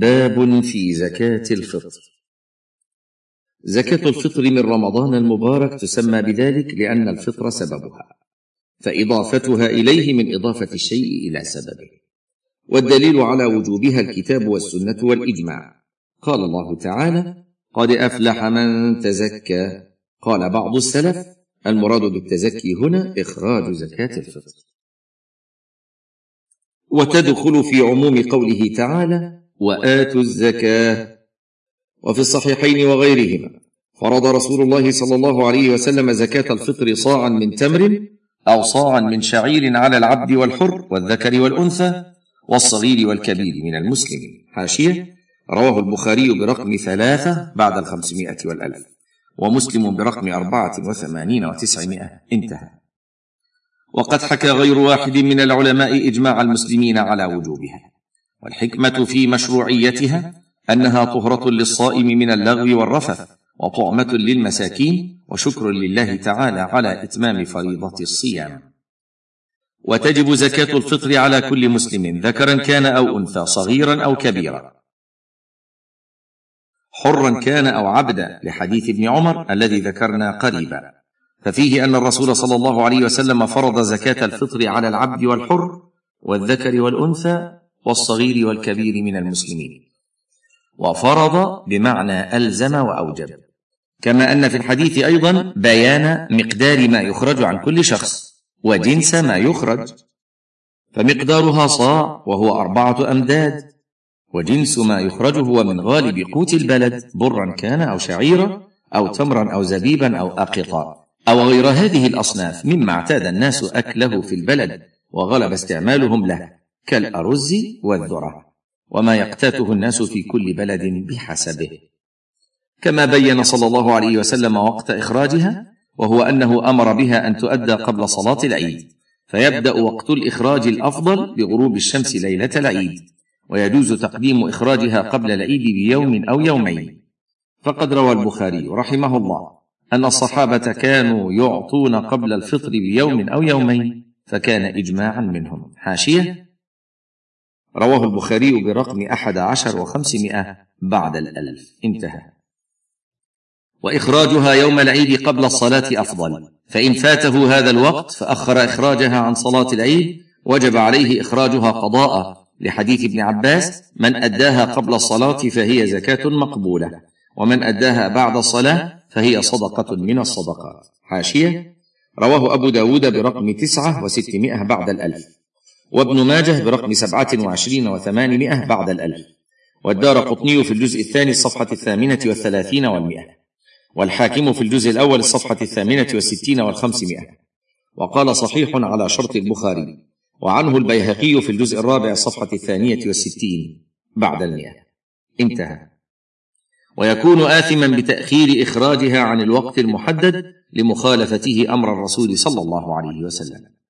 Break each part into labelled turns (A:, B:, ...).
A: باب في زكاة الفطر. زكاة الفطر من رمضان المبارك تسمى بذلك لأن الفطر سببها فإضافتها إليه من إضافة الشيء إلى سببه والدليل على وجوبها الكتاب والسنة والإجماع. قال الله تعالى قد أفلح من تزكى. قال بعض السلف المراد بالتزكي هنا إخراج زكاة الفطر. وتدخل في عموم قوله تعالى وآتوا الزكاة. وفي الصحيحين وغيرهما فرض رسول الله صلى الله عليه وسلم زكاة الفطر صاعا من تمر أو صاعا من شعير على العبد والحر والذكر والأنثى والصغير والكبير من المسلمين حاشية. رواه البخاري برقم ثلاثة بعد الخمسمائة والألف ومسلم برقم أربعة وثمانين وتسعمائة. انتهى. وقد حكى غير واحد من العلماء إجماع المسلمين على وجوبها. والحكمة في مشروعيتها أنها طهرة للصائم من اللغو والرفث وطعمة للمساكين وشكر لله تعالى على إتمام فريضة الصيام. وتجب زكاة الفطر على كل مسلم ذكرا كان أو أنثى صغيرا أو كبيرا. حرا كان أو عبدا لحديث ابن عمر الذي ذكرنا قريبا. ففيه أن الرسول صلى الله عليه وسلم فرض زكاة الفطر على العبد والحر والذكر والأنثى والصغير والكبير من المسلمين. وفرض بمعنى ألزم وأوجب. كما أن في الحديث أيضا بيان مقدار ما يخرج عن كل شخص وجنس ما يخرج. فمقدارها صاع وهو أربعة أمداد. وجنس ما يخرج هو من غالب قوت البلد برا كان أو شعيرا أو تمرا أو زبيبا أو اقطا. أو غير هذه الأصناف مما اعتاد الناس أكله في البلد وغلب استعمالهم له. كالأرز والذرة وما يقتاته الناس في كل بلد بحسبه. كما بين صلى الله عليه وسلم وقت إخراجها وهو أنه أمر بها أن تؤدى قبل صلاة العيد فيبدأ وقت الإخراج الأفضل بغروب الشمس ليلة العيد ويجوز تقديم إخراجها قبل العيد بيوم أو يومين. فقد روى البخاري رحمه الله أن الصحابة كانوا يعطون قبل الفطر بيوم أو يومين فكان اجماعا منهم. حاشية رواه البخاري برقم أحد عشر وخمسمائة بعد الألف. انتهى. وإخراجها يوم العيد قبل الصلاة أفضل. فإن فاته هذا الوقت فأخر إخراجها عن صلاة العيد وجب عليه إخراجها قضاء. لحديث ابن عباس من أداها قبل الصلاة فهي زكاة مقبولة ومن أداها بعد الصلاة فهي صدقة من الصدقات. حاشية. رواه أبو داود برقم تسعة وستمائة بعد الألف. وابن ماجه برقم سبعة وعشرين وثمانمائة بعد الألف. والدار قطني في الجزء الثاني الصفحة الثامنة والثلاثين والمئة. والحاكم في الجزء الأول الصفحة الثامنة والستين والخمسمائة. وقال صحيح على شرط البخاري. وعنه البيهقي في الجزء الرابع الصفحة الثانية والستين بعد المئة. انتهى. ويكون آثما بتأخير إخراجها عن الوقت المحدد لمخالفته أمر الرسول صلى الله عليه وسلم.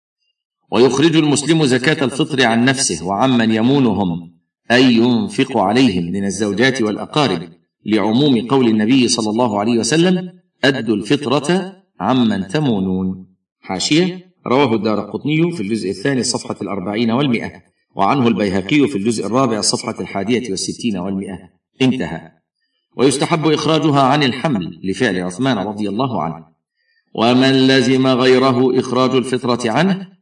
A: ويخرج المسلم زكاة الفطر عن نفسه وعمن يمونهم أي ينفق عليهم من الزوجات والأقارب لعموم قول النبي صلى الله عليه وسلم أدوا الفطرة عمن تمونون. حاشية رواه الدار قطني في الجزء الثاني الصفحة الأربعين والمئة وعنه البيهقي في الجزء الرابع الصفحة الحادية والستين والمئة. انتهى. ويستحب إخراجها عن الحمل لفعل عثمان رضي الله عنه. ومن لزم غيره إخراج الفطرة عنه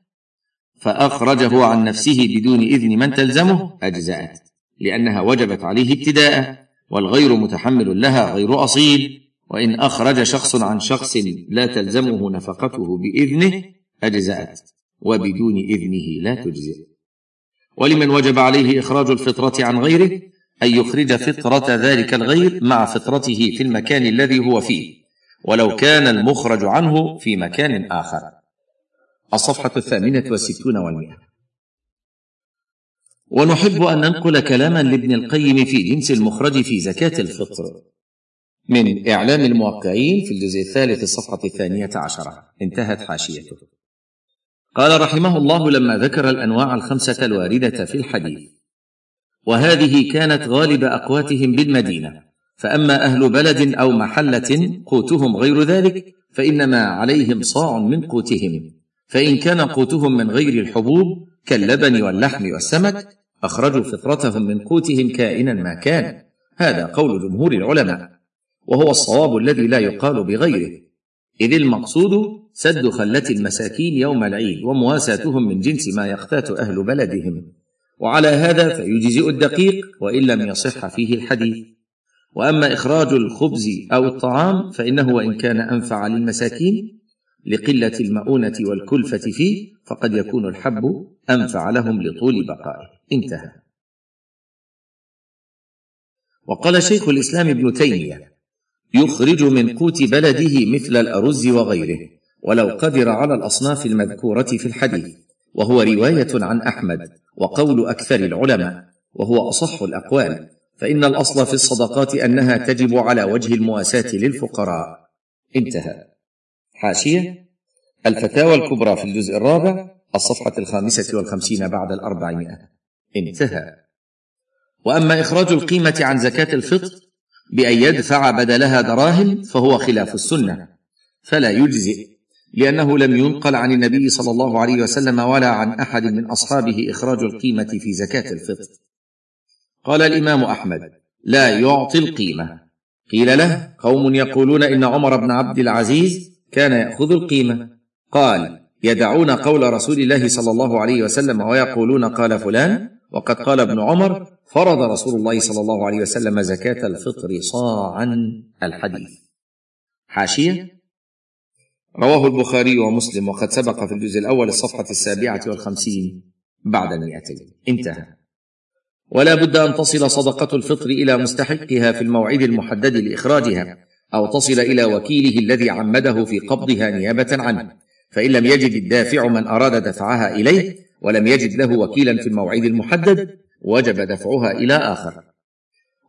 A: فأخرجه عن نفسه بدون إذن من تلزمه اجزات لأنها وجبت عليه ابتداء والغير متحمل لها غير أصيل. وإن أخرج شخص عن شخص لا تلزمه نفقته بإذنه اجزات وبدون إذنه لا تجزئ. ولمن وجب عليه إخراج الفطرة عن غيره أن يخرج فطرة ذلك الغير مع فطرته في المكان الذي هو فيه ولو كان المخرج عنه في مكان آخر. الصفحة الثامنة والستون والمئة. ونحب أن ننقل كلاما لابن القيم في جنس المخرج في زكاة الفطر. من إعلام الموقعين في الجزء الثالث الصفحة الثانية عشرة. انتهت حاشيته. قال رحمه الله لما ذكر الأنواع الخمسة الواردة في الحديث. وهذه كانت غالب أقواتهم بالمدينة. فأما أهل بلد أو محلة قوتهم غير ذلك فإنما عليهم صاع من قوتهم. فإن كان قوتهم من غير الحبوب كاللبن واللحم والسمك أخرجوا فطرتهم من قوتهم كائنا ما كان. هذا قول جمهور العلماء. وهو الصواب الذي لا يقال بغيره. إذ المقصود سد خلة المساكين يوم العيد ومواساتهم من جنس ما يقتات أهل بلدهم. وعلى هذا فيجزئ الدقيق وإن لم يصح فيه الحديث. وأما إخراج الخبز أو الطعام فإنه وإن كان أنفع للمساكين لقلة المؤونة والكلفة فيه فقد يكون الحب أنفع لهم لطول بقائه. انتهى. وقال شيخ الإسلام ابن تيمية يخرج من قوت بلده مثل الأرز وغيره ولو قدر على الأصناف المذكورة في الحديث. وهو رواية عن أحمد وقول أكثر العلماء وهو أصح الأقوال فإن الأصل في الصدقات أنها تجب على وجه المواساة للفقراء. انتهى. حاشية الفتاوى الكبرى في الجزء الرابع الصفحة الخامسة والخمسين بعد الأربعمائة. انتهى. وأما إخراج القيمة عن زكاة الفطر بأن يدفع بدلها دراهم فهو خلاف السنة. فلا يجزئ لأنه لم ينقل عن النبي صلى الله عليه وسلم ولا عن أحد من أصحابه إخراج القيمة في زكاة الفطر. قال الإمام أحمد لا يعطي القيمة. قيل له قوم يقولون إن عمر بن عبد العزيز كان يأخذ القيمة. قال يدعون قول رسول الله صلى الله عليه وسلم ويقولون قال فلان وقد قال ابن عمر فرض رسول الله صلى الله عليه وسلم زكاة الفطر صاعا الحديث. حاشية. رواه البخاري ومسلم وقد سبق في الجزء الأول الصفحة السابعة والخمسين بعد المئتين انتهى. ولا بد أن تصل صدقة الفطر إلى مستحقها في الموعد المحدد لإخراجها. أو تصل إلى وكيله الذي عمده في قبضها نيابة عنه فإن لم يجد الدافع من أراد دفعها إليه ولم يجد له وكيلا في الموعد المحدد وجب دفعها إلى آخر.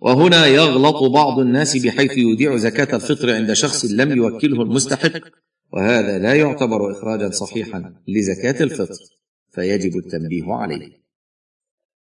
A: وهنا يغلط بعض الناس بحيث يودع زكاة الفطر عند شخص لم يوكله المستحق وهذا لا يعتبر إخراجا صحيحا لزكاة الفطر فيجب التنبيه عليه.